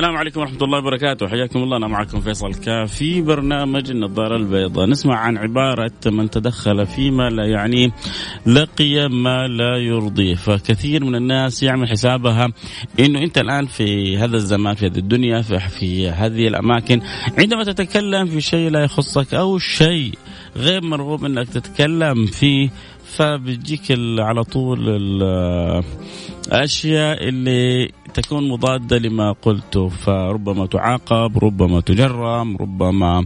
السلام عليكم ورحمة الله وبركاته. حياكم الله. أنا معكم فيصل كاف في برنامج النظارة البيضاء. نسمع عن عبارة من تدخل فيما لا يعنيه لقي ما لا يرضيه فكثير من الناس يعمل حسابها أنه أنت الآن في هذا الزمان في هذه الدنيا في, في هذه الأماكن عندما تتكلم في شيء لا يخصك أو شيء غير مرغوب أنك تتكلم فيه فبيجيك على طول الأشياء اللي تكون مضادة لما قلته فربما تعاقب ربما تجرم ربما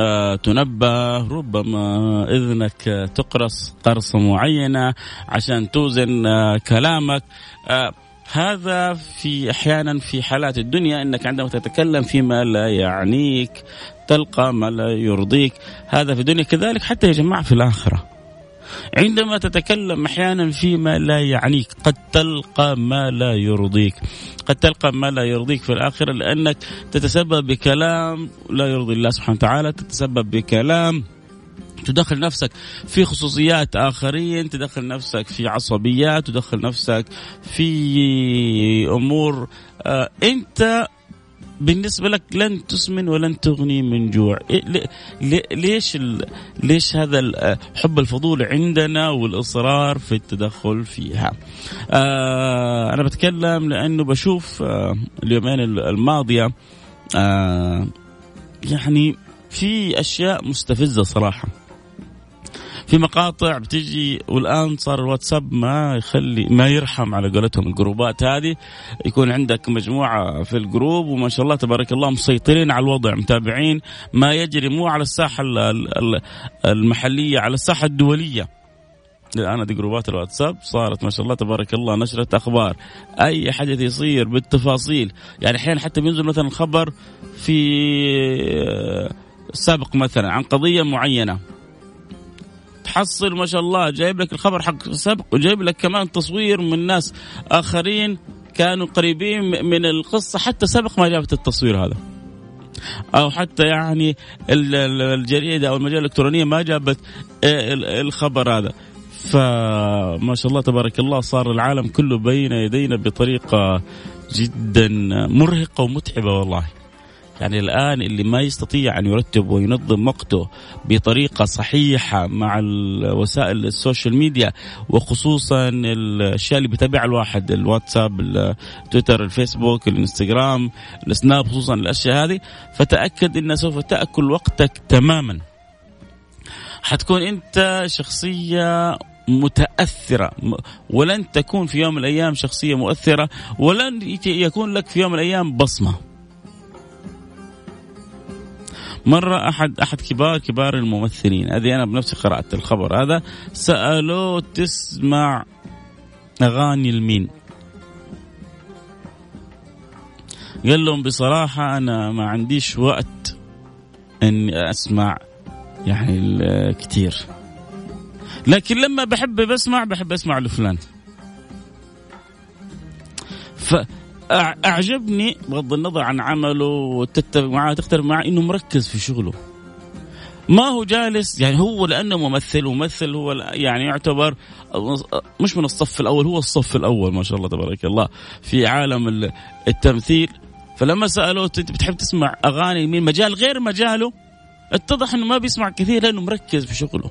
آه تنبه ربما إذنك تقرص قرصه معينة عشان توزن آه كلامك. آه هذا في أحيانا في حالات الدنيا إنك عندما تتكلم فيما لا يعنيك تلقى ما لا يرضيك. هذا في الدنيا كذلك حتى يا جماعة في الآخرة. عندما تتكلم أحيانا فيما لا يعنيك قد تلقى ما لا يرضيك. قد تلقى ما لا يرضيك في الآخرة لأنك تتسبب بكلام لا يرضي الله سبحانه وتعالى تتسبب بكلام تدخل نفسك في خصوصيات آخرين تدخل نفسك في عصبيات تدخل نفسك في أمور آه أنت بالنسبة لك لن تسمن ولن تغني من جوع. إيه ليش ليش هذا حب الفضول عندنا والإصرار في التدخل فيها؟ آه أنا بتكلم لأنه بشوف آه اليومين الماضية آه يعني في أشياء مستفزة صراحة. في مقاطع بتجي والآن صار الواتساب ما يخلي ما يرحم على قولتهم الجروبات هذه. يكون عندك مجموعة في الجروب وما شاء الله تبارك الله مسيطرين على الوضع متابعين. ما يجري مو على الساحة المحلية على الساحة الدولية. الآن هذه جروبات الواتساب صارت ما شاء الله تبارك الله نشره أخبار. أي حدث يصير بالتفاصيل. يعني أحيانا حتى بينزل مثلا خبر في سابق مثلا عن قضية معينة. تحصل ما شاء الله جايب لك الخبر حق سبق وجايب لك كمان تصوير من ناس آخرين كانوا قريبين من القصة حتى سبق ما جابت التصوير هذا. أو حتى يعني الجريدة أو المجلة الإلكترونية ما جابت الخبر هذا. فما شاء الله تبارك الله صار العالم كله بين يدينا بطريقة جدا مرهقة ومتعبة والله. يعني الآن اللي ما يستطيع أن يرتب وينظم وقته بطريقة صحيحة مع وسائل ال social media وخصوصا الأشياء اللي بيتابعها الواحد الواتساب التويتر الفيسبوك الإنستغرام السناب خصوصا الأشياء هذه فتأكد أنها سوف تأكل وقتك تماما. حتكون أنت شخصية متأثرة ولن تكون في يوم من الأيام شخصية مؤثرة ولن يكون لك في يوم من الأيام بصمة. مرة أحد أحد كبار كبار الممثلين هذه أنا بنفسي قرأت الخبر هذا سألوه تسمع أغاني المين قال لهم بصراحة أنا ما عنديش وقت إني أسمع يعني كثير لكن لما بحب بسمع بحب أسمع لفلان. ف أعجبني بغض النظر عن عمله وتتفق معاه تختلف معاه إنه مركز في شغله. ما هو جالس يعني هو لأنه ممثل وممثل هو يعني يعتبر مش من الصف الأول هو الصف الأول ما شاء الله تبارك الله في عالم التمثيل. فلما سألوه أنت بتحب تسمع أغاني من مجال غير مجاله اتضح إنه ما بيسمع كثير لأنه مركز في شغله.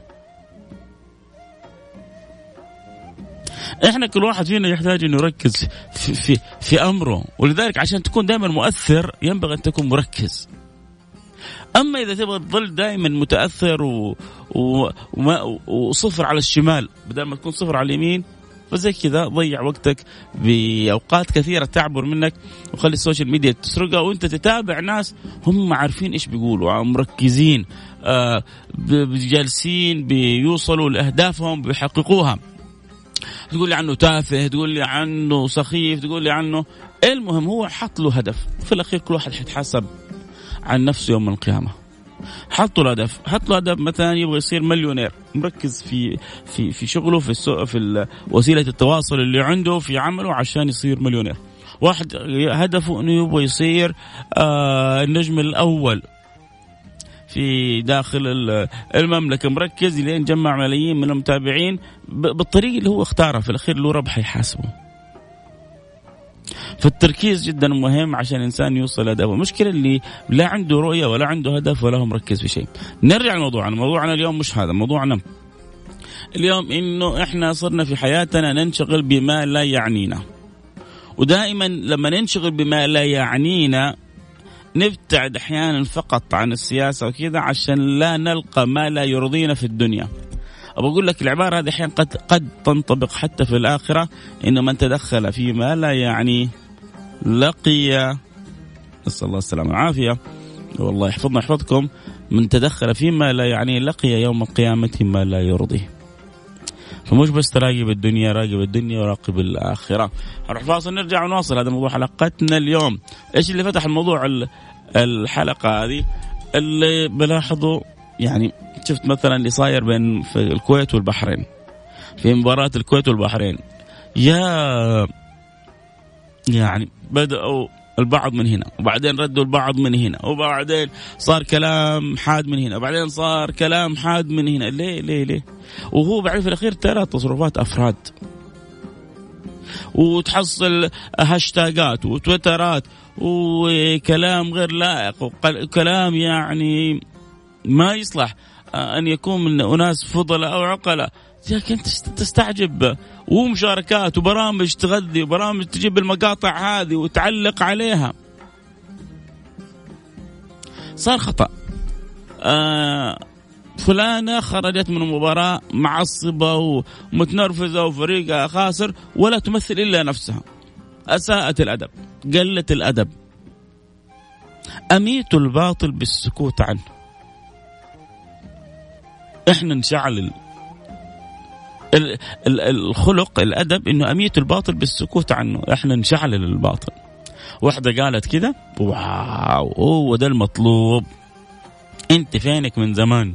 إحنا كل واحد فينا يحتاج إنه يركز في, في, في أمره. ولذلك عشان تكون دائما مؤثر ينبغي أن تكون مركز. أما إذا تبغى تظل دائما متأثر و... و... وما... وصفر على الشمال بدل ما تكون صفر على اليمين فزي كذا ضيع وقتك بأوقات كثيرة تعبر منك وخلي ال social media تسرقها وأنت تتابع ناس هم عارفين إيش بيقولوا مركزين آه جالسين بيوصلوا لأهدافهم بيحققوها. تقول لي عنه تافه تقول لي عنه سخيف تقول لي عنه. المهم هو حط له هدف. في الأخير كل واحد حيتحاسب عن نفسه يوم القيامة. حط له هدف. حط له هدف مثلا يبغى يصير مليونير. مركز في في في شغله في السو في وسيلة التواصل اللي عنده في عمله عشان يصير مليونير. واحد هدفه إنه يبغى يصير آه النجم الأول. في داخل المملكة. مركز لين جمع ملايين من المتابعين بالطريقة اللي هو اختارها في الأخير له ربح يحاسبه. فالتركيز جدا مهم عشان الانسان يوصل لهدفه، المشكلة اللي لا عنده رؤية ولا عنده هدف ولا هو مركز في شيء. نرجع لموضوعنا، موضوعنا اليوم مش هذا، موضوعنا اليوم إنه إحنا صرنا في حياتنا ننشغل بما لا يعنينا. ودائما لما ننشغل بما لا يعنينا نبتعد أحيانا فقط عن السياسة وكذا عشان لا نلقى ما لا يرضينا في الدنيا. أبغى أقول لك العبارة هذه أحيانا قد قد تنطبق حتى في الآخرة ان من تدخل فيما لا يعني لقي نسأل الله السلامة والعافية والله يحفظنا يحفظكم من تدخل فيما لا يعني لقي يوم القيامة ما لا يرضيه. فمش بس تراقب الدنيا راقب الدنيا وراقب الآخرة. نروح فاصل نرجع ونواصل هذا موضوع حلقتنا اليوم. إيش اللي فتح الموضوع الحلقة هذه؟ اللي بلاحظه يعني شفت مثلا اللي صاير بين في الكويت والبحرين في مباراة الكويت والبحرين. يا يعني بدأوا البعض من هنا وبعدين ردوا البعض من هنا وبعدين صار كلام حاد من هنا وبعدين صار كلام حاد من هنا. ليه ليه ليه؟ وهو بعدين في الأخير ترى تصرفات أفراد وتحصل هاشتاجات وتويترات وكلام غير لائق وكلام يعني ما يصلح أن يكون من أناس فضلاء أو عقلاء. لكن تستعجب. ومشاركات وبرامج تغذي وبرامج تجيب المقاطع هذه وتعلق عليها. صار خطأ. آه فلانة خرجت من المباراة معصبة ومتنرفزة وفريقها خاسر ولا تمثل إلا نفسها. أساءت الأدب قلت الأدب. أميت الباطل بالسكوت عنه. إحنا نشعل الخلق الأدب إنه اميت الباطل بالسكوت عنه. إحنا نشعل الباطل واحدة قالت كذا واو هو ده المطلوب. أنت فينك من زمان؟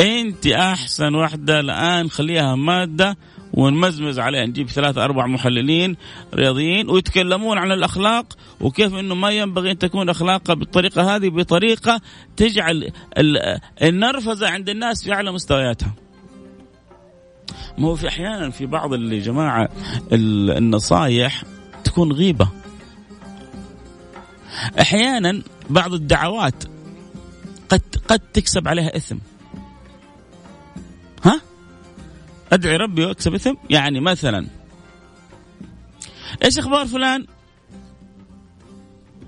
أنت أحسن واحدة الآن خليها مادة ونمزمز عليها. نجيب ثلاثة أربع محللين رياضيين ويتكلمون عن الأخلاق وكيف أنه ما ينبغي أن تكون أخلاقها بالطريقة هذه بطريقة تجعل النرفزة عند الناس في أعلى مستوياتها. ما هو في أحيانا في بعض اللي جماعة النصايح تكون غيبة. أحيانا بعض الدعوات قد قد تكسب عليها إثم. ها؟ أدعي ربي وأكسب إثم؟ يعني مثلا إيش أخبار فلان؟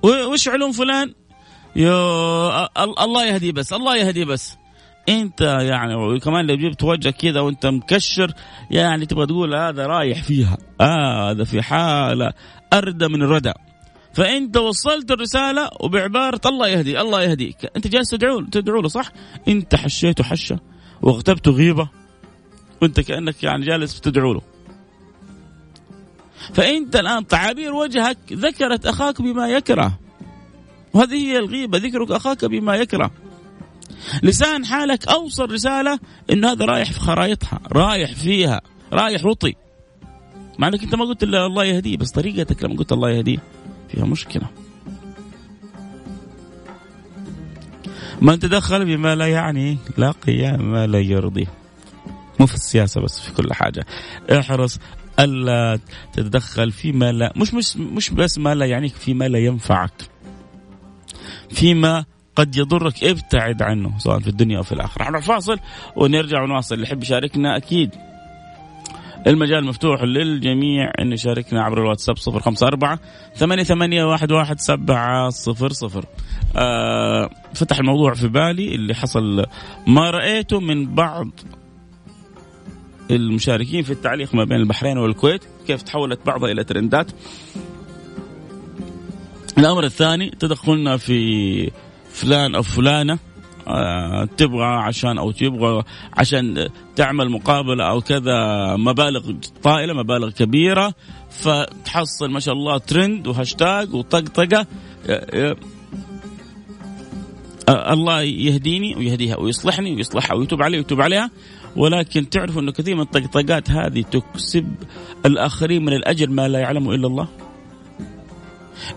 وش علوم فلان؟ يا الله يهديه بس الله يهديه بس. انت يعني وكمان لو جبت وجهك كذا وانت مكشر يعني تبغى تقول هذا رايح فيها. آه هذا في حالة أردى من الردى. فأنت وصلت الرسالة وبعبارة الله يهدي الله يهديك. أنت جالس تدعو تدعو له صح؟ أنت حشيته حشه واغتبته غيبة وأنت كأنك يعني جالس تدعو له. فأنت الآن تعابير وجهك ذكرت أخاك بما يكره. وهذه هي الغيبة ذكرك أخاك بما يكره. لسان حالك أوصل رسالة إنه هذا رايح في خرايطها رايح فيها رايح وطي مع إنك أنت ما قلت إلا الله يهديه بس طريقتك لما قلت الله يهديه فيها مشكلة. من تدخل بما لا يعني لاقي ما لا يرضيه مو في السياسة بس في كل حاجة. احرص ألا تتدخل فيما لا مش مش مش بس ما لا يعنيك فيما لا ينفعك. فيما قد يضرك ابتعد عنه سواء في الدنيا أو في الآخرة. نروح فاصل ونرجع ونواصل. اللي يحب يشاركنا أكيد. المجال مفتوح للجميع. إن يشاركنا عبر الواتساب 054 ثمانية ثمانية واحد واحد سبعة صفر صفر. آه فتح الموضوع في بالي اللي حصل. ما رأيته من بعض المشاركين في التعليق ما بين البحرين والكويت. كيف تحولت بعضها إلى ترندات. الأمر الثاني تدخلنا في فلان أو فلانة آه، تبغى عشان أو تبغى عشان تعمل مقابلة أو كذا مبالغ طائلة مبالغ كبيرة فتحصل ما شاء الله trend و hashtag وطقطقة آه، الله يهديني ويهديها ويصلحني ويصلحها ويتوب علي ويتوب عليها ولكن تعرفوا انه كثير من الطقطقات هذه تكسب الآخرين من الأجر ما لا يعلمه إلا الله.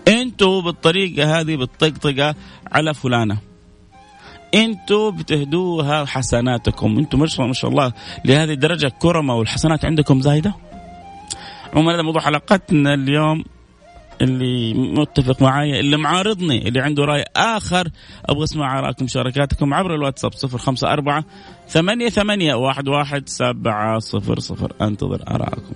أنتوا بالطريقة هذه بالطقطقة على فلانة. أنتوا بتهدوها حسناتكم، أنتوا ما شاء الله لهذه الدرجة كرمة والحسنات عندكم زايدة. عموما هذا موضوع حلقتنا اليوم اللي متفق معايا اللي معارضني اللي عنده رأي آخر أبغى أسمع آرائكم مشاركاتكم عبر الواتساب صفر خمسة أربعة ثمانية ثمانية واحد واحد سبعة صفر صفر أنتظر آرائكم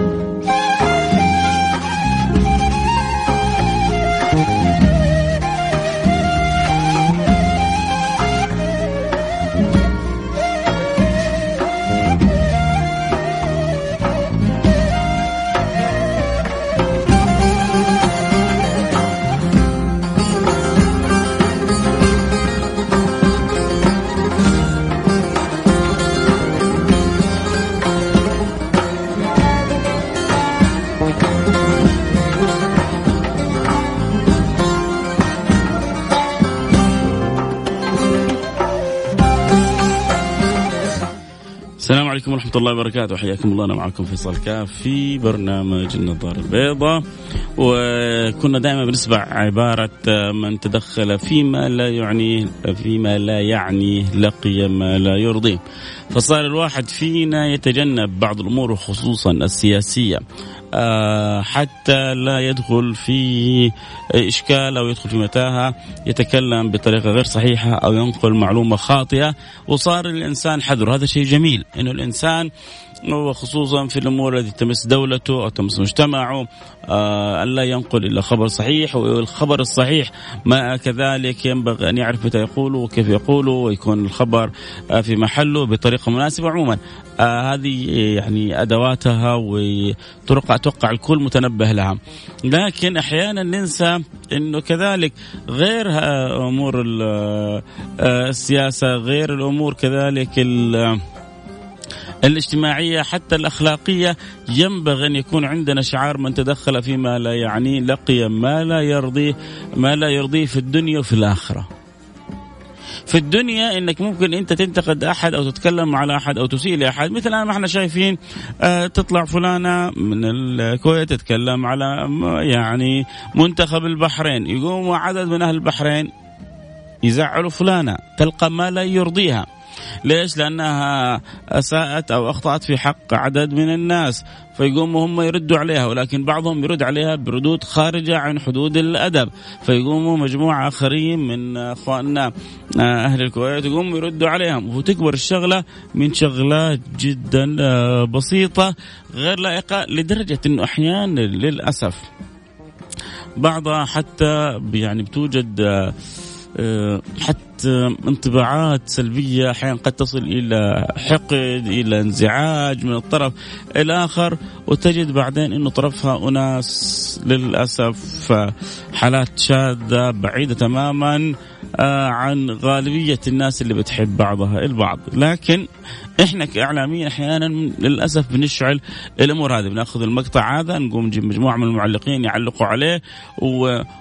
ورحمة الله وبركاته. حياكم الله أنا معكم فيصل كاف في برنامج النظارة البيضاء. وكنا دائما بنسمع عبارة من تدخل فيما لا يعنيه فيما لا يعنيه لقي ما لا يرضيه. فصار الواحد فينا يتجنب بعض الأمور وخصوصا السياسية. آه، حتى لا يدخل في إشكال أو يدخل في متاهة يتكلم بطريقة غير صحيحة أو ينقل معلومة خاطئة. وصار الإنسان حذر. هذا شيء جميل إنه الإنسان وخصوصا في الأمور التي تمس دولته أو تمس مجتمعه آه الا ينقل الا خبر صحيح والخبر الصحيح ما كذلك ينبغي أن يعرف متى يقوله وكيف يقوله ويكون الخبر آه في محله بطريقة مناسبة عموما. آه هذه يعني أدواتها وطرق أتوقع الكل متنبه لها. لكن أحيانا ننسى إنه كذلك غير أمور السياسة غير الأمور كذلك الاجتماعية حتى الأخلاقية ينبغي أن يكون عندنا شعار من تدخل فيما لا يعنيه لقي ما لا يرضيه ما لا يرضيه في الدنيا وفي الآخرة. في الدنيا إنك ممكن أنت تنتقد أحد أو تتكلم على احد أو تسيء لأحد. مثل ما إحنا شايفين آه تطلع فلانة من الكويت تتكلم على يعني منتخب البحرين يقوم عدد من أهل البحرين يزعلوا فلانة تلقى ما لا يرضيها. ليش؟ لأنها أساءت أو أخطأت في حق عدد من الناس فيقوموا هم يردوا عليها ولكن بعضهم يرد عليها بردود خارجة عن حدود الأدب فيقوموا مجموعة آخرين من أخواننا آه، أهل الكويت يقوموا يردوا عليهم وتكبر الشغلة من شغلات جدا آه، بسيطة غير لائقة لدرجة أنه أحيانا للأسف بعضها حتى يعني بتوجد آه، حتى انطباعات سلبية أحيانا قد تصل إلى حقد إلى انزعاج من الطرف الآخر وتجد بعدين أنه طرفها أناس للأسف حالات شاذة بعيدة تماما آه، عن غالبية الناس اللي بتحب بعضها البعض لكن إحنا كإعلاميين أحيانا للأسف بنشعل الأمور هذه بنأخذ المقطع هذا نقوم نجيب مجموعة من المعلقين يعلقوا عليه.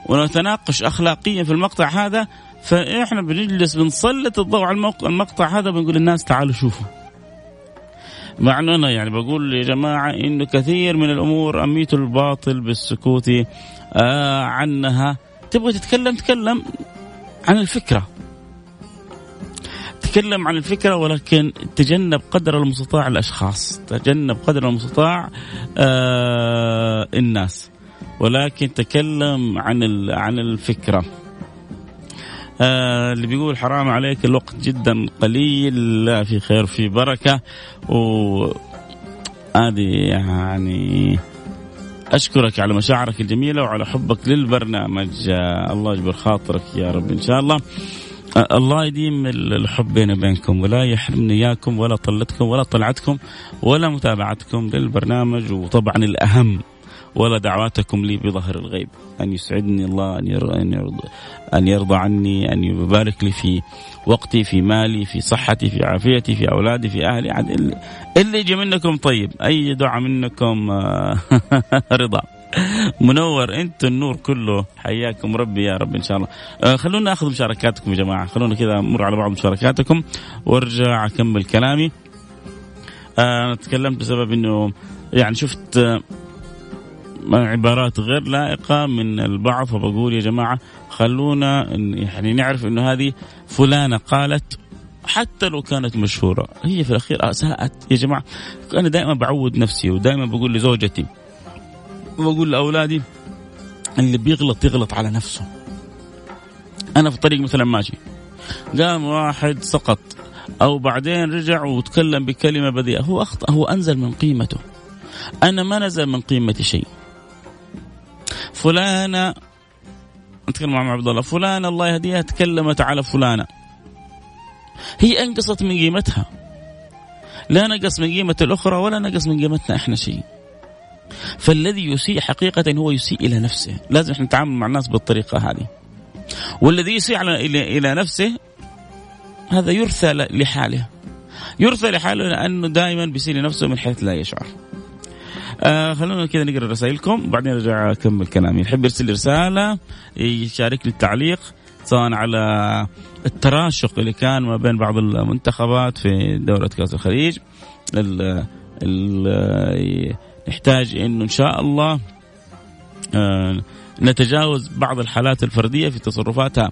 ونتناقش اخلاقيا في المقطع هذا فإحنا بنجلس بنسلط الضوء على المقطع هذا بنقول للناس تعالوا شوفوا. مع إنه أنا يعني بقول يا جماعة انه كثير من الأمور أميت الباطل بالسكوت آه عنها. تبغى تتكلم تكلم عن الفكرة. تكلم عن الفكرة ولكن تجنب قدر المستطاع الأشخاص. تجنب قدر المستطاع آه الناس. ولكن تكلم عن عن الفكرة. آه اللي بيقول حرام عليك الوقت جدا قليل لا في خير في بركة. و هذه يعني أشكرك على مشاعرك الجميلة وعلى حبك للبرنامج. آه الله يجبر خاطرك يا رب إن شاء الله. الله يديم الحب بيني وبينكم ولا يحرمني إياكم ولا طلتكم ولا طلعتكم ولا متابعتكم للبرنامج. وطبعا الأهم ولا دعواتكم لي بظهر الغيب. أن يسعدني الله أن يرضى, أن يرضى, عني أن يبارك لي في وقتي في مالي في صحتي في عافيتي في أولادي في أهلي. اللي يجي منكم طيب. أي دعاء منكم آه، رضا. منور أنت النور كله. حياكم ربي يا رب إن شاء الله. آه خلونا ناخذ مشاركاتكم يا جماعة. خلونا كذا نمر على بعض مشاركاتكم. وارجع أكمل كلامي. آه أنا تكلمت بسبب إنه يعني شفت عبارات غير لائقة من البعض فبقول يا جماعة خلونا يعني نعرف إنه هذه فلانة قالت حتى لو كانت مشهورة هي في الأخير أساءت. يا جماعة أنا دائما بعود نفسي ودائما بقول لزوجتي وبقول لأولادي اللي بيغلط يغلط على نفسه. أنا في الطريق مثلا ماشي قام واحد سقط أو بعدين رجع وتكلم بكلمة بذيئه هو أخطأ هو أنزل من قيمته. أنا ما نزل من قيمتي شيء. فلانة نتكلم مع عبد الله فلانة الله يهديها تكلمت على فلانة. هي أنقصت من قيمتها. لا نقص من قيمة الأخرى ولا نقص من قيمتنا إحنا شيء. فالذي يسيء حقيقة هو يسيء إلى نفسه. لازم إحنا نتعامل مع الناس بالطريقة هذه. والذي يسيء إلى إلى نفسه هذا يرثى لحاله. يرثى لحاله لأنه دائما بيسيء لنفسه من حيث لا يشعر. آه خلونا كذا نقرأ رسائلكم وبعدين ارجع أكمل كلامي. يحب يرسل رسالة يشاركني التعليق سواء على التراشق اللي كان ما بين بعض المنتخبات في دورة كأس الخليج. ال ال نحتاج إنه إن شاء الله آه نتجاوز بعض الحالات الفردية في تصرفاتها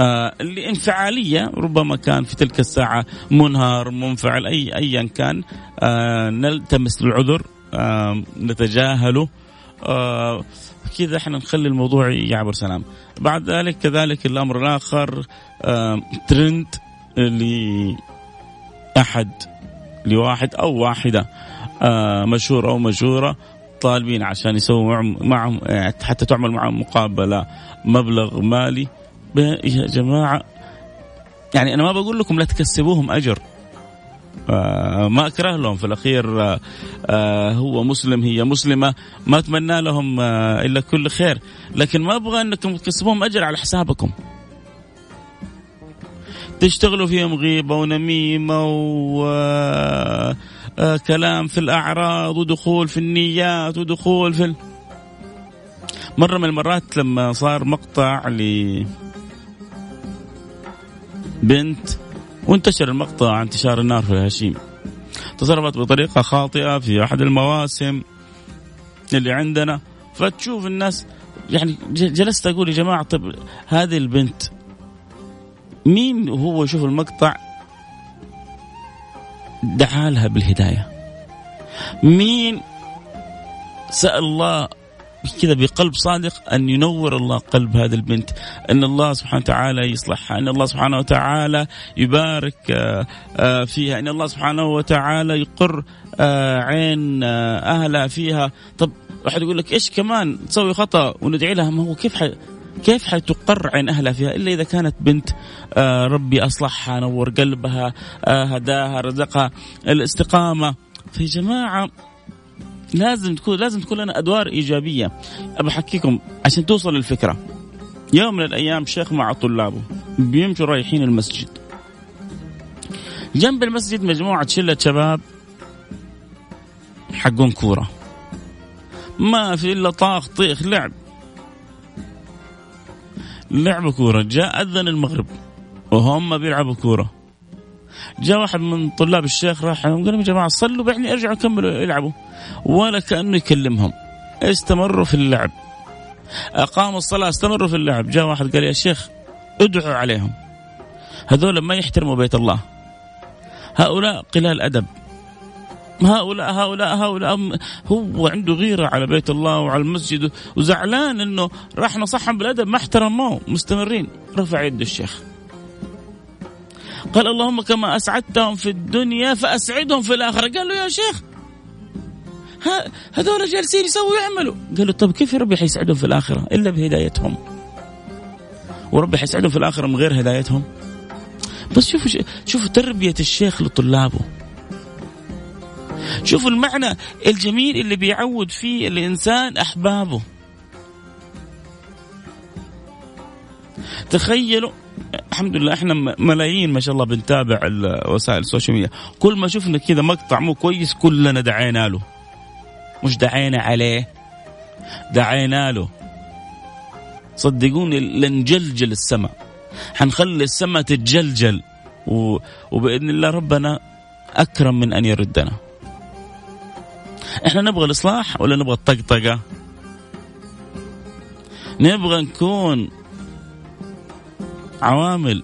آه اللي انفعالية ربما كان في تلك الساعة منهار منفعل اي ايا كان آه نلتمس العذر. نتجاهله. آه كذا إحنا نخلي الموضوع يعبر سلام. بعد ذلك كذلك الأمر الآخر ترند لاحد لواحد أو واحدة آه مشهور أو مشهوره طالبين عشان يسووا معهم حتى تعمل معهم مقابلة مبلغ مالي. يا جماعة يعني أنا ما بقول لكم لا تكسبوهم أجر. ما أكره لهم. في الأخير آه آه هو مسلم هي مسلمة. ما أتمنى لهم آه إلا كل خير. لكن ما أبغى انكم تكسبوهم أجر على حسابكم. تشتغلوا فيهم غيبة ونميمة وكلام في الأعراض ودخول في النيات ودخول في ال... مرة من المرات لما صار مقطع ل بنت وانتشر المقطع انتشار النار في الهشيم. تصرفت بطريقة خاطئة في أحد المواسم اللي عندنا. فتشوف الناس يعني جلست أقول يا جماعة طب هذه البنت مين هو؟ يشوف المقطع. دعا لها بالهداية. مين؟ سأل الله كذا بقلب صادق أن ينور الله قلب هذه البنت. أن الله سبحانه وتعالى يصلحها. أن الله سبحانه وتعالى يبارك آه، آه، فيها. أن الله سبحانه وتعالى يقر آه، عين أهلها فيها. طب واحد يقول لك إيش كمان تسوي خطأ وندعي لها؟ ما هو كيف حي كيف حتقر عين أهلها فيها؟ إلا إذا كانت بنت ربي أصلحها نور قلبها هداها رزقها الاستقامة. في جماعة لازم تكون لازم تكون لنا أدوار إيجابية. ابى احكيكم عشان توصل الفكرة يوم من الأيام شيخ مع طلابه بيمشوا رايحين المسجد. جنب المسجد مجموعة شلة شباب حقون كورة. ما في إلا طاخ طيخ لعب. لعبوا كورة. جاء أذن المغرب وهم بيلعبوا كورة. جاء واحد من طلاب الشيخ راح قال يا جماعة صلوا بعدين أرجعوا كملوا يلعبوا. ولا كأنه يكلمهم. استمروا في اللعب. أقاموا الصلاة استمروا في اللعب. جاء واحد قال يا شيخ ادعوا عليهم. هذول ما يحترموا بيت الله. هؤلاء قلال أدب. هؤلاء هؤلاء هؤلاء. هو عنده غيرة على بيت الله وعلى المسجد وزعلان إنه راح نصحهم بالأدب ما احترموه. مستمرين. رفع يد الشيخ. قال اللهم كما أسعدتهم في الدنيا فأسعدهم في الآخرة. قال له يا شيخ هذول جالسين يسووا يعملوا قال له طب كيف ربي حيسعدهم في الآخرة؟ إلا بهدايتهم. وربي حيسعدهم في الآخرة من غير هدايتهم. بس شوفوا شوفوا تربية الشيخ لطلابه. شوفوا المعنى الجميل اللي بيعود فيه الإنسان أحبابه. تخيلوا الحمد لله إحنا ملايين ما شاء الله بنتابع وسائل السوشيال ميديا. كل ما شفنا كذا مقطع مو كويس كلنا دعينا له. مش دعينا عليه دعينا له. صدقوني لنجلجل السماء. حنخلي السماء تتجلجل. و... وبإذن الله ربنا أكرم من أن يردنا. إحنا نبغى الإصلاح ولا نبغى الطقطقة؟ نبغى نكون عوامل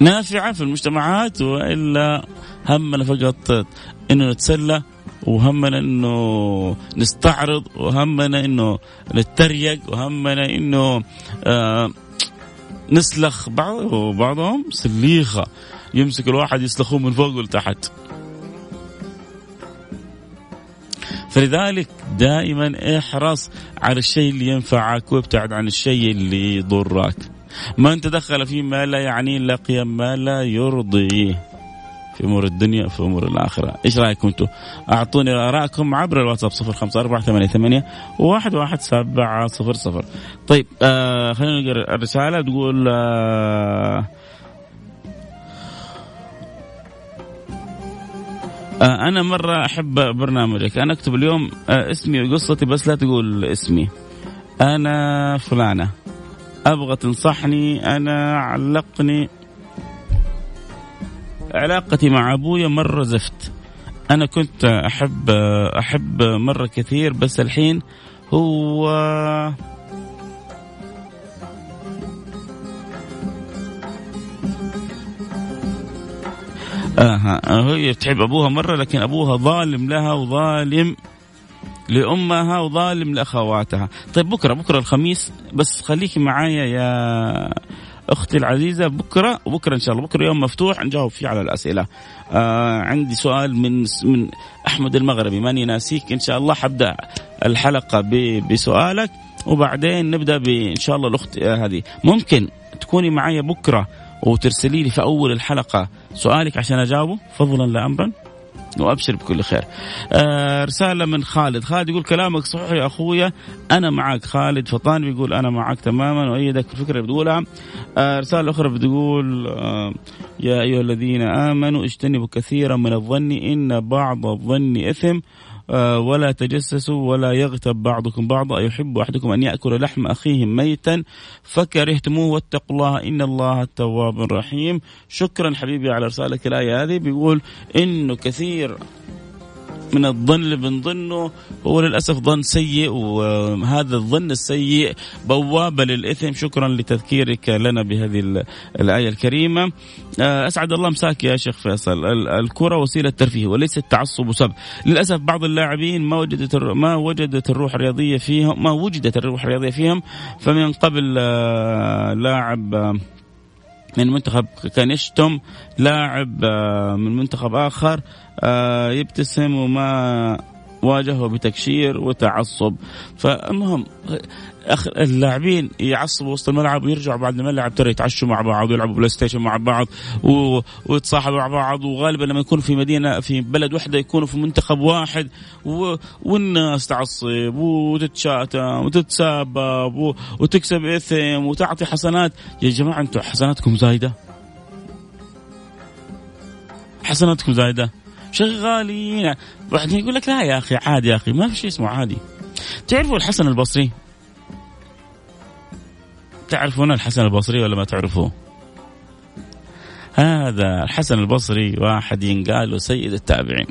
نافعة في المجتمعات وإلا همنا فقط إنه نتسلى وهمنا إنه نستعرض وهمنا إنه نتريق وهمنا إنه آه نسلخ بعض وبعضهم سليخة. يمسك الواحد يسلخوه من فوق لتحت فلذلك دائما احرص على الشيء اللي ينفعك وابتعد عن الشيء اللي يضرك. من تدخل فيما لا يعنيه لقي ما لا يرضيه في أمور الدنيا في أمور الآخرة. إيش رأيكم أنتم؟ أعطوني ارائكم عبر الواتساب 05488 واحد واحد سبعة صفر صفر. طيب آه خلينا نقرأ الرسالة. تقول آه آه أنا مرة أحب برنامجك. أنا أكتب اليوم آه اسمي وقصتي بس لا تقول اسمي. أنا فلانة. أبغى تنصحني أنا علقني. علاقتي مع أبويا مرة زفت. أنا كنت أحب أحب مرة كثير بس الحين هو آه هي بتحب أبوها مرة لكن أبوها ظالم لها وظالم لأمها وظالم لأخواتها. طيب بكرة بكرة الخميس بس خليكي معايا يا أختي العزيزة بكرة وبكرة إن شاء الله بكرة يوم مفتوح نجاوب فيه على الأسئلة. آه عندي سؤال من من أحمد المغربي ماني ناسيك إن شاء الله حبدأ الحلقة بسؤالك وبعدين نبدأ إن شاء الله الأخت هذه. ممكن تكوني معي بكرة وترسلي لي في أول الحلقة سؤالك عشان أجاوبه فضلا لا امرا وأبشر بكل خير. آه رسالة من خالد، خالد يقول كلامك صحيح يا أخويا أنا معك خالد فطان بيقول أنا معك تماما وأيدك الفكرة اللي بتقولها. آه رسالة أخرى بتقول آه يا أيها الذين آمنوا اجتنبوا كثيرا من الظن إن بعض الظن إثم ولا تجسسوا ولا يغتب بعضكم بعضا. يحب أحدكم أن يأكل لحم أخيه ميتا فكرهتموه واتقوا الله إن الله التواب الرحيم شكرا حبيبي على رسالك الآية هذه. بيقول إنه كثير من الظن اللي بنظنه هو للأسف ظن سيء وهذا الظن السيء بوابه للإثم. شكرا لتذكيرك لنا بهذه الآية الكريمة. آه، أسعد الله مساك يا شيخ فيصل. الكرة وسيلة ترفيه وليست تعصب وسب. للأسف بعض اللاعبين ما وجدت ما وجدت الروح الرياضية فيهم ما وجدت الروح الرياضية فيهم. فمن قبل آه، لاعب آه، من منتخب كان يشتم لاعب من منتخب آخر آه، يبتسم وما واجهه بتكشير وتعصب. فالمهم اللاعبين يعصبوا وسط الملعب ويرجعوا بعد الملعب ترى يتعشوا مع بعض ويلعبوا PlayStation مع بعض. ويتصاحبوا مع بعض. وغالبا لما يكونوا في مدينة في بلد واحدة يكونوا في منتخب واحد. و... والناس تعصب وتتشاتم وتتسابب و... وتكسب إثم وتعطي حسنات. يا جماعة أنتم حسناتكم زايدة؟ حسناتكم زايدة؟ شغالين. بعدين يقول لك لا يا أخي عادي يا أخي ما في شيء اسمه عادي. تعرفوا الحسن البصري؟ تعرفون الحسن البصري ولا ما تعرفوه؟ هذا الحسن البصري واحد ينقال له سيد التابعين.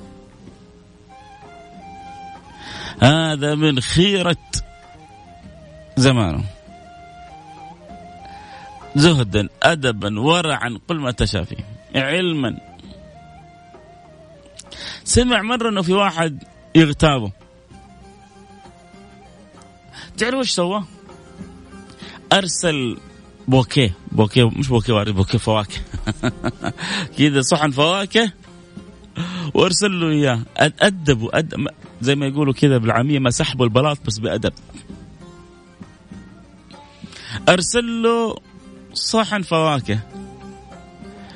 هذا من خيرة زمانه. زهدا أدبا ورعا قل ما تشافي علما. سمع مرة إنه في واحد يغتابه. تعرف إيش سوى؟ أرسل بوكيه. بوكيه مش بوكيه وارد بوكيه فواكه. كذا صحن فواكه وأرسل له إياه. ادبوا أدب زي ما يقولوا كذا بالعامية ما سحبوا البلاط بس بأدب. أرسل له صحن فواكه.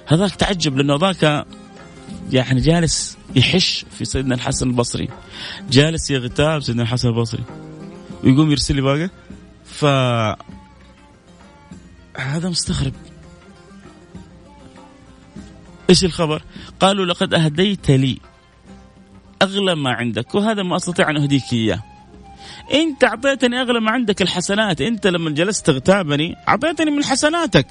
هذاك تعجب لأنه ذاك يعني جالس يحش في سيدنا الحسن البصري جالس يغتاب سيدنا الحسن البصري ويقوم يرسل لي باقة ف هذا مستغرب إيش الخبر؟ قالوا لقد أهديت لي أغلى ما عندك وهذا ما أستطيع أن أهديك إياه. انت اعطيتني أغلى ما عندك الحسنات، إنت لما جلست تغتابني أعطيتني من حسناتك.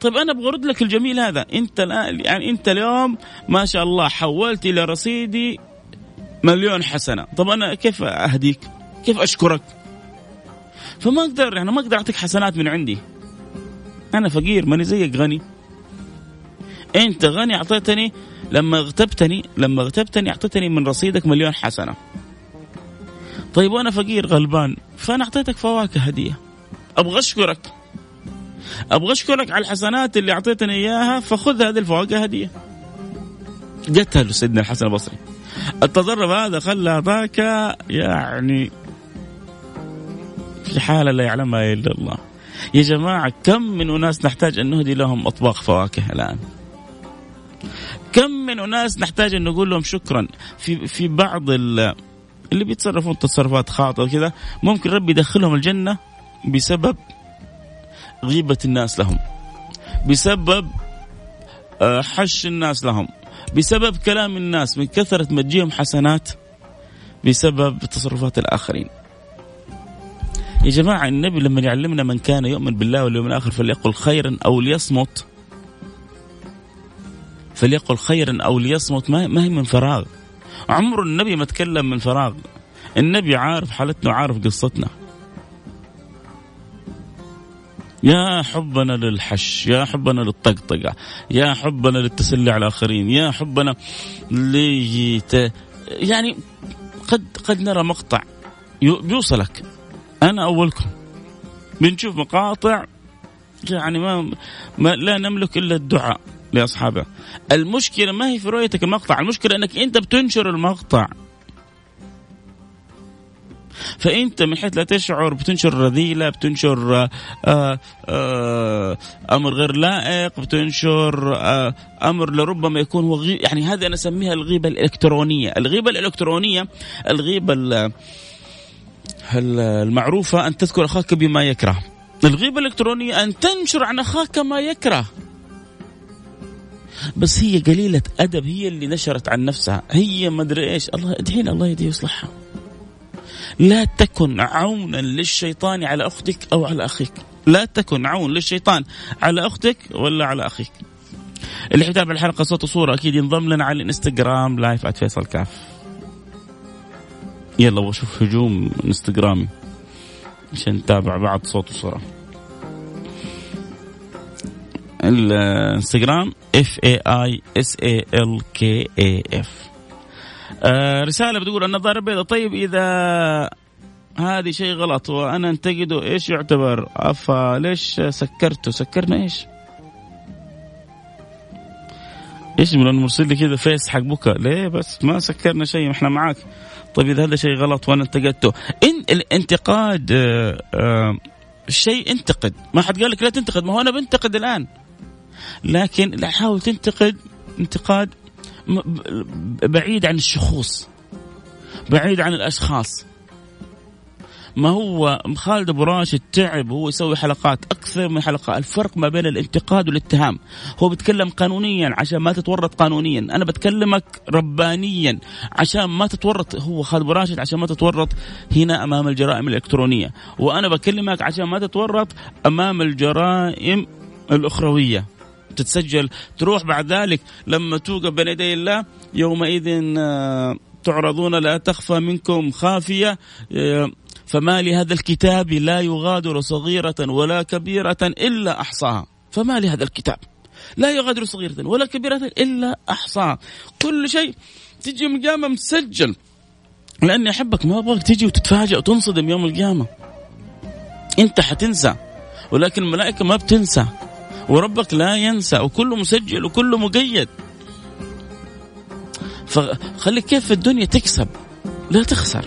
طيب أنا أبغى أرد لك الجميل هذا، أنت الان يعني أنت اليوم ما شاء الله حولت إلى رصيدي مليون حسنة، طب أنا كيف أهديك؟ كيف أشكرك؟ فما أقدر يعني ما أقدر أعطيك حسنات من عندي. أنا فقير ماني زيك غني. أنت غني أعطيتني لما اغتبتني لما اغتبتني أعطيتني من رصيدك مليون حسنة. طيب وأنا فقير غلبان فأنا أعطيتك فواكه هدية. أبغى أشكرك. أبغى أشكرك على الحسنات اللي أعطيتني إياها فخذ هذه الفواكه هدية. قتل سيدنا الحسن البصري. التضرب هذا خلى ذاك يعني في حالة لا يعلمها إلا الله. يا جماعة كم من أناس نحتاج أن نهدي لهم أطباق فواكه الآن. كم من أناس نحتاج أن نقول لهم شكرا في في بعض اللي بيتصرفون تصرفات خاطئة وكذا ممكن ربي يدخلهم الجنة بسبب غيبة الناس لهم. بسبب آه، حش الناس لهم. بسبب كلام الناس من كثرة ما تجيهم حسنات بسبب تصرفات الآخرين. يا جماعة النبي لما يعلمنا من كان يؤمن بالله واليوم الآخر فليقل خيرا أو ليصمت. فليقل خيرا أو ليصمت ما هي من فراغ. عمر النبي ما تكلم من فراغ. النبي عارف حالتنا وعارف قصتنا. يا حبنا للحش يا حبنا للطقطقة يا حبنا للتسلي على الآخرين يا حبنا ليت يعني قد قد نرى مقطع بيوصلك. أنا أولكم. بنشوف مقاطع يعني ما, ما لا نملك إلا الدعاء لاصحابه المشكلة ما هي في رؤيتك المقطع المشكلة إنك أنت بتنشر المقطع. فإنت من حيث لا تشعر بتنشر رذيلة بتنشر آآ آه، آآ آه، أمر غير لائق بتنشر آه، أمر لربما يكون هو غي يعني هذه أنا أسميها الغيبة الإلكترونية. الغيبة الإلكترونية الغيبة المعروفة أن تذكر أخاك بما يكره. الغيبة الإلكترونية أن تنشر عن أخاك ما يكره. بس هي قليلة أدب هي اللي نشرت عن نفسها. هي ما أدري إيش. الله ادعينا الله يهديه ويصلحها. لا تكن عونا للشيطان على أختك أو على أخيك. لا تكن عون للشيطان على أختك ولا على أخيك. اللي يتابع الحلقة صوت وصورة أكيد ينضم لنا على الإنستغرام live @فيصل كاف. يلا وشوف هجوم إنستغرامي عشان نتابع بعض صوت وصورة. الإنستغرام F A I S A L K A F رسالة بتقول النظارة البيضاء طيب إذا هذه شيء غلط وأنا أنتقده إيش يعتبر؟ أفا ليش سكرته؟ سكرنا إيش؟ إيش من مرسل لي كذا فيس حق بكى ليه بس؟ ما سكرنا شيء إحنا معاك. طيب إذا هذا شيء غلط وأنا أنتقدته. إن الانتقاد آه، آه، شيء انتقد. ما حد قال لك لا تنتقد ما هو أنا بنتقد الآن. لكن لا حاول تنتقد انتقاد بعيد عن الشخوص بعيد عن الأشخاص. ما هو خالد أبو راشد تعب هو يسوي حلقات أكثر من حلقة. الفرق ما بين الانتقاد والاتهام. هو بيتكلم قانونيا عشان ما تتورط قانونيا. أنا بتكلمك ربانيا عشان ما تتورط. هو خالد أبو راشد عشان ما تتورط هنا أمام الجرائم الإلكترونية. وأنا بكلمك عشان ما تتورط أمام الجرائم الأخروية. تتسجل تروح بعد ذلك لما توقف بين يدي الله يومئذ آه، تعرضون لا تخفى منكم خافية آه، فما لهذا الكتاب لا يغادر صغيرة ولا كبيرة إلا أحصاها. فما لهذا الكتاب لا يغادر صغيرة ولا كبيرة إلا أحصاها. كل شيء تجي يوم القيامة مسجل. لأني أحبك ما أبغاك تجي وتتفاجأ وتنصدم يوم القيامة. أنت حتنسى ولكن الملائكة ما بتنسى. وربك لا ينسى وكله مسجل وكله مقيد. فخليك كيف في الدنيا تكسب لا تخسر.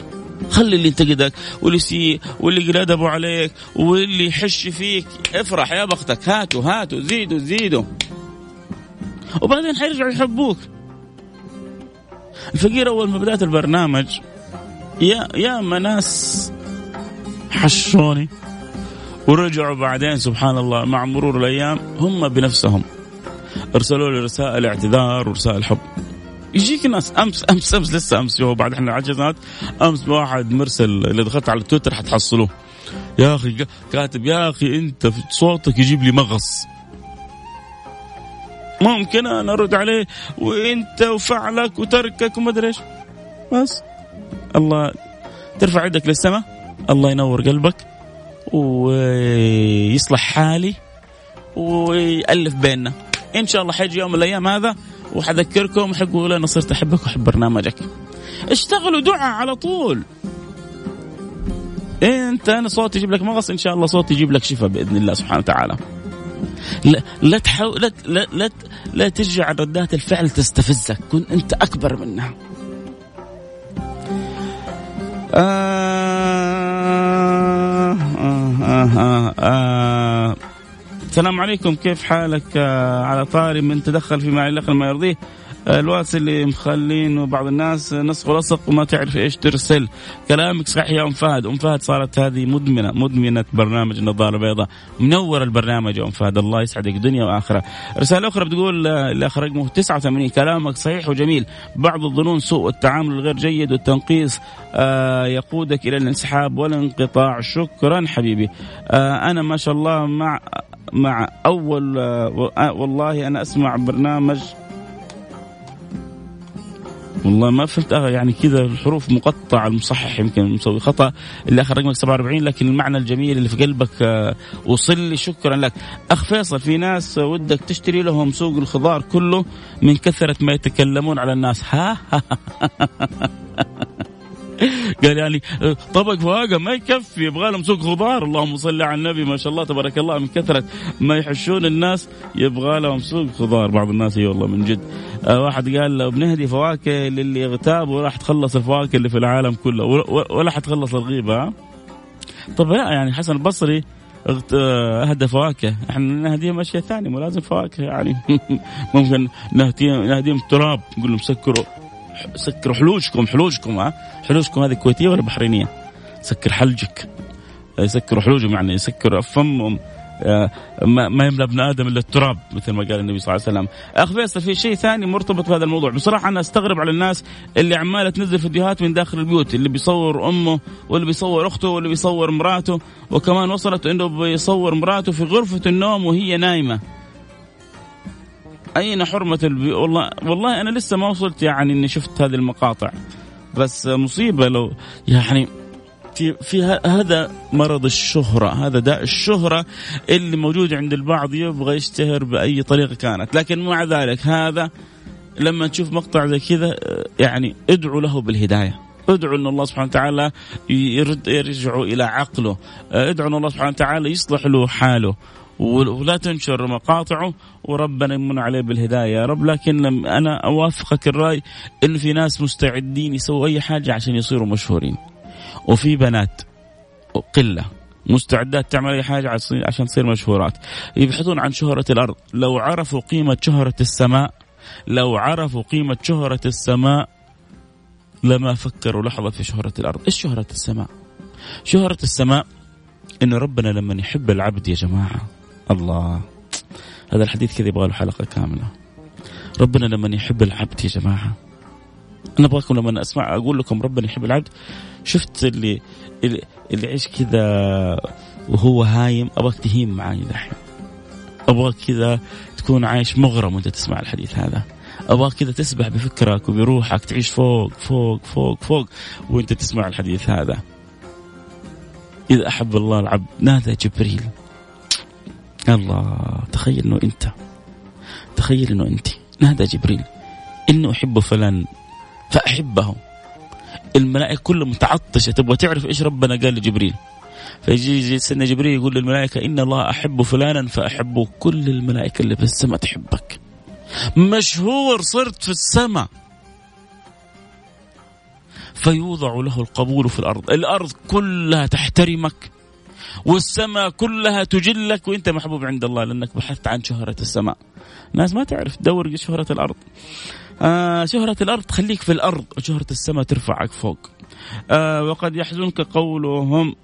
خلي اللي ينتقدك واللي يسيء واللي يقل ادبه عليك واللي يحش فيك. افرح يا بختك هاتوا هاتوا زيدوا زيدوا. وبعدين حيرجعوا يحبوك. الفقير أول ما بدأت البرنامج يا يا ناس حشوني. ورجعوا بعدين سبحان الله مع مرور الأيام هم بنفسهم. أرسلوا لي رسائل اعتذار ورسائل حب يجيك ناس أمس أمس أمس لسه أمس هو بعد إحنا عجزات أمس واحد مرسل اللي دخلت على تويتر حتحصلوه. يا أخي كاتب يا أخي أنت صوتك يجيب لي مغص. ممكن أنا أرد عليه وأنت وفعلك وتركك وما أدري إيش. بس. الله ترفع يدك للسماء الله ينور قلبك. ويصلح حالي ويألف بيننا. إن شاء الله حيجي يوم من الأيام هذا وحذكركم حقول أنا صرت أحبك وأحب برنامجك. اشتغلوا دعاء على طول. إنت أنا صوتي يجيب لك مغص إن شاء الله صوتي يجيب لك شفاء بإذن الله سبحانه وتعالى. لا لا تحاول لا لا لا, لا ترجع ردات الفعل تستفزك كن أنت أكبر منها. آه آه آه آه. السلام عليكم. كيف حالك؟ آه على طاري من تدخل فيما يلقى ما يرضيه. الواتس اللي مخلين بعض الناس نسخ ولصق وما تعرف إيش ترسل. كلامك صحيح يا أم فهد. أم فهد صارت هذه مدمنة مدمنة برنامج النظارة البيضاء. منور البرنامج يا أم فهد. الله يسعدك دنيا وآخرة. رسالة أخرى بتقول الاخ رقمه 89 كلامك صحيح وجميل. بعض الظنون سوء التعامل الغير جيد والتنقيص آه يقودك إلى الانسحاب والانقطاع. شكرا حبيبي. آه أنا ما شاء الله مع مع أول آه والله أنا أسمع برنامج والله ما فهمت. يعني كذا الحروف مقطعة المصحح يمكن مسوي خطأ. اللي آخر رقمك 47 لكن المعنى الجميل اللي في قلبك آه، وصل لي. شكرا لك. أخ فيصل في ناس ودك تشتري لهم سوق الخضار كله من كثرة ما يتكلمون على الناس. ها؟ قال يعني طبق فواقه ما يكفي يبغى لهم سوق خضار اللهم صل على النبي ما شاء الله تبارك الله من كثرة ما يحشون الناس يبغى لهم سوق خضار بعض الناس إي والله من جد. آه واحد قال لو بنهدي فواكه للي اغتاب وراح تخلص الفواكه اللي في العالم كله ولا حتخلص الغيبة طب لا يعني حسن البصري آه، أهدى فواكه. إحنا نهديهم أشياء ثانية مو لازم فواكه يعني. ممكن نهديهم نهديهم تراب نقول لهم سكروا. سكروا حلوجكم حلوجكم ها حلوجكم هذه كويتية ولا بحرينية؟ سكر حلجك يسكروا حلوجهم يعني يسكروا فمهم آه، ما يملى ابن آدم إلا التراب مثل ما قال النبي صلى الله عليه وسلم. اخ فيصل في شيء ثاني مرتبط بهذا الموضوع، بصراحة أنا أستغرب على الناس اللي عمالة تنزل فيديوهات من داخل البيوت، اللي بيصور أمه واللي بيصور أخته واللي بيصور مراته وكمان وصلت إنه بيصور مراته في غرفة النوم وهي نايمة. أين حرمة البي... والله والله أنا لسه ما وصلت يعني إني شفت هذه المقاطع. بس مصيبة لو يعني في في هذا مرض الشهرة هذا داء الشهرة اللي موجود عند البعض يبغى يشتهر بأي طريقة كانت. لكن مع ذلك هذا لما تشوف مقطع زي كذا يعني ادعوا له بالهداية. ادعوا أن الله سبحانه وتعالى يرد يرجعوا إلى عقله. ادعوا أن الله سبحانه وتعالى يصلح له حاله. ولا تنشر مقاطعه وربنا يمن عليه بالهداية يا رب. لكن أنا أوافقك الرأي انه في ناس مستعدين يسووا أي حاجة عشان يصيروا مشهورين. وفي بنات قلة مستعدات تعمل أي حاجة عشان تصير مشهورات. يبحثون عن شهرة الأرض. لو عرفوا قيمة شهرة السماء لو عرفوا قيمة شهرة السماء لما فكروا لحظة في شهرة الأرض. إيش شهرة السماء؟ شهرة السماء إن ربنا لما يحب العبد يا جماعة. الله. هذا الحديث كذا يبغى له حلقة كاملة. ربنا لما يحب العبد يا جماعة. أنا أبغاكم لما أسمع أقول لكم ربنا يحب العبد. شفت اللي اللي, يعيش كذا وهو هايم؟ أبغاك تهيم معي دحين. أبغاك كذا تكون عايش مغرم وأنت تسمع الحديث هذا. أبغاك كذا تسبح بفكرك وبروحك تعيش فوق فوق فوق فوق وأنت تسمع الحديث هذا. إذا أحب الله العبد نادى جبريل. الله تخيل إنه أنت تخيل إنه أنت. نادى جبريل إنه أحب فلان فاحبه الملائكة كلها متعطشة تبغى تعرف إيش ربنا قال لجبريل. فيجي يجي سيدنا جبريل يقول للملائكة إن الله أحب فلانا فاحب كل الملائكة اللي في السماء تحبك. مشهور صرت في السماء. فيوضع له القبول في الأرض، الأرض كلها تحترمك. والسماء كلها تجلك وانت محبوب عند الله لانك بحثت عن شهرة السماء. ناس ما تعرف تدور شهرة الأرض. آه شهرة الأرض تخليك في الأرض شهرة السماء ترفعك فوق. آه وقد يحزنك قولهم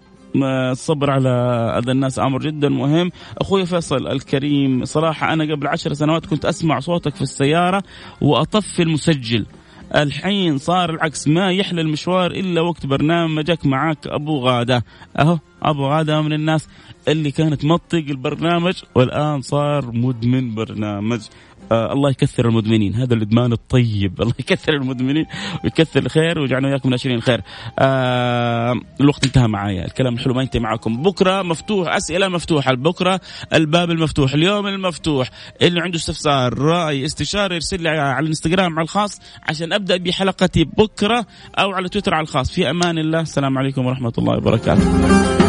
الصبر على أذى الناس أمر جدا مهم. أخوي فيصل الكريم صراحة أنا قبل عشر سنوات كنت أسمع صوتك في السيارة وأطفي المسجل. الحين صار العكس ما يحلى المشوار إلا وقت برنامجك معك أبو غادة. أهو. أبو غاده من الناس اللي كانت مطق البرنامج والآن صار مدمن برنامج. آه الله يكثر المدمنين. هذا الإدمان الطيب. الله يكثر المدمنين ويكثر الخير ويجعلنا وياكم ناشرين الخير. آه الوقت انتهى معايا. الكلام الحلو ما ينتهي معكم بكرة مفتوح أسئلة مفتوحة. بكرة الباب المفتوح اليوم المفتوح. اللي عنده استفسار رأي استشاره يرسل لي على الإنستغرام على الخاص عشان أبدأ بحلقتي بكرة أو على تويتر على الخاص. في أمان الله. السلام عليكم ورحمة الله وبركاته.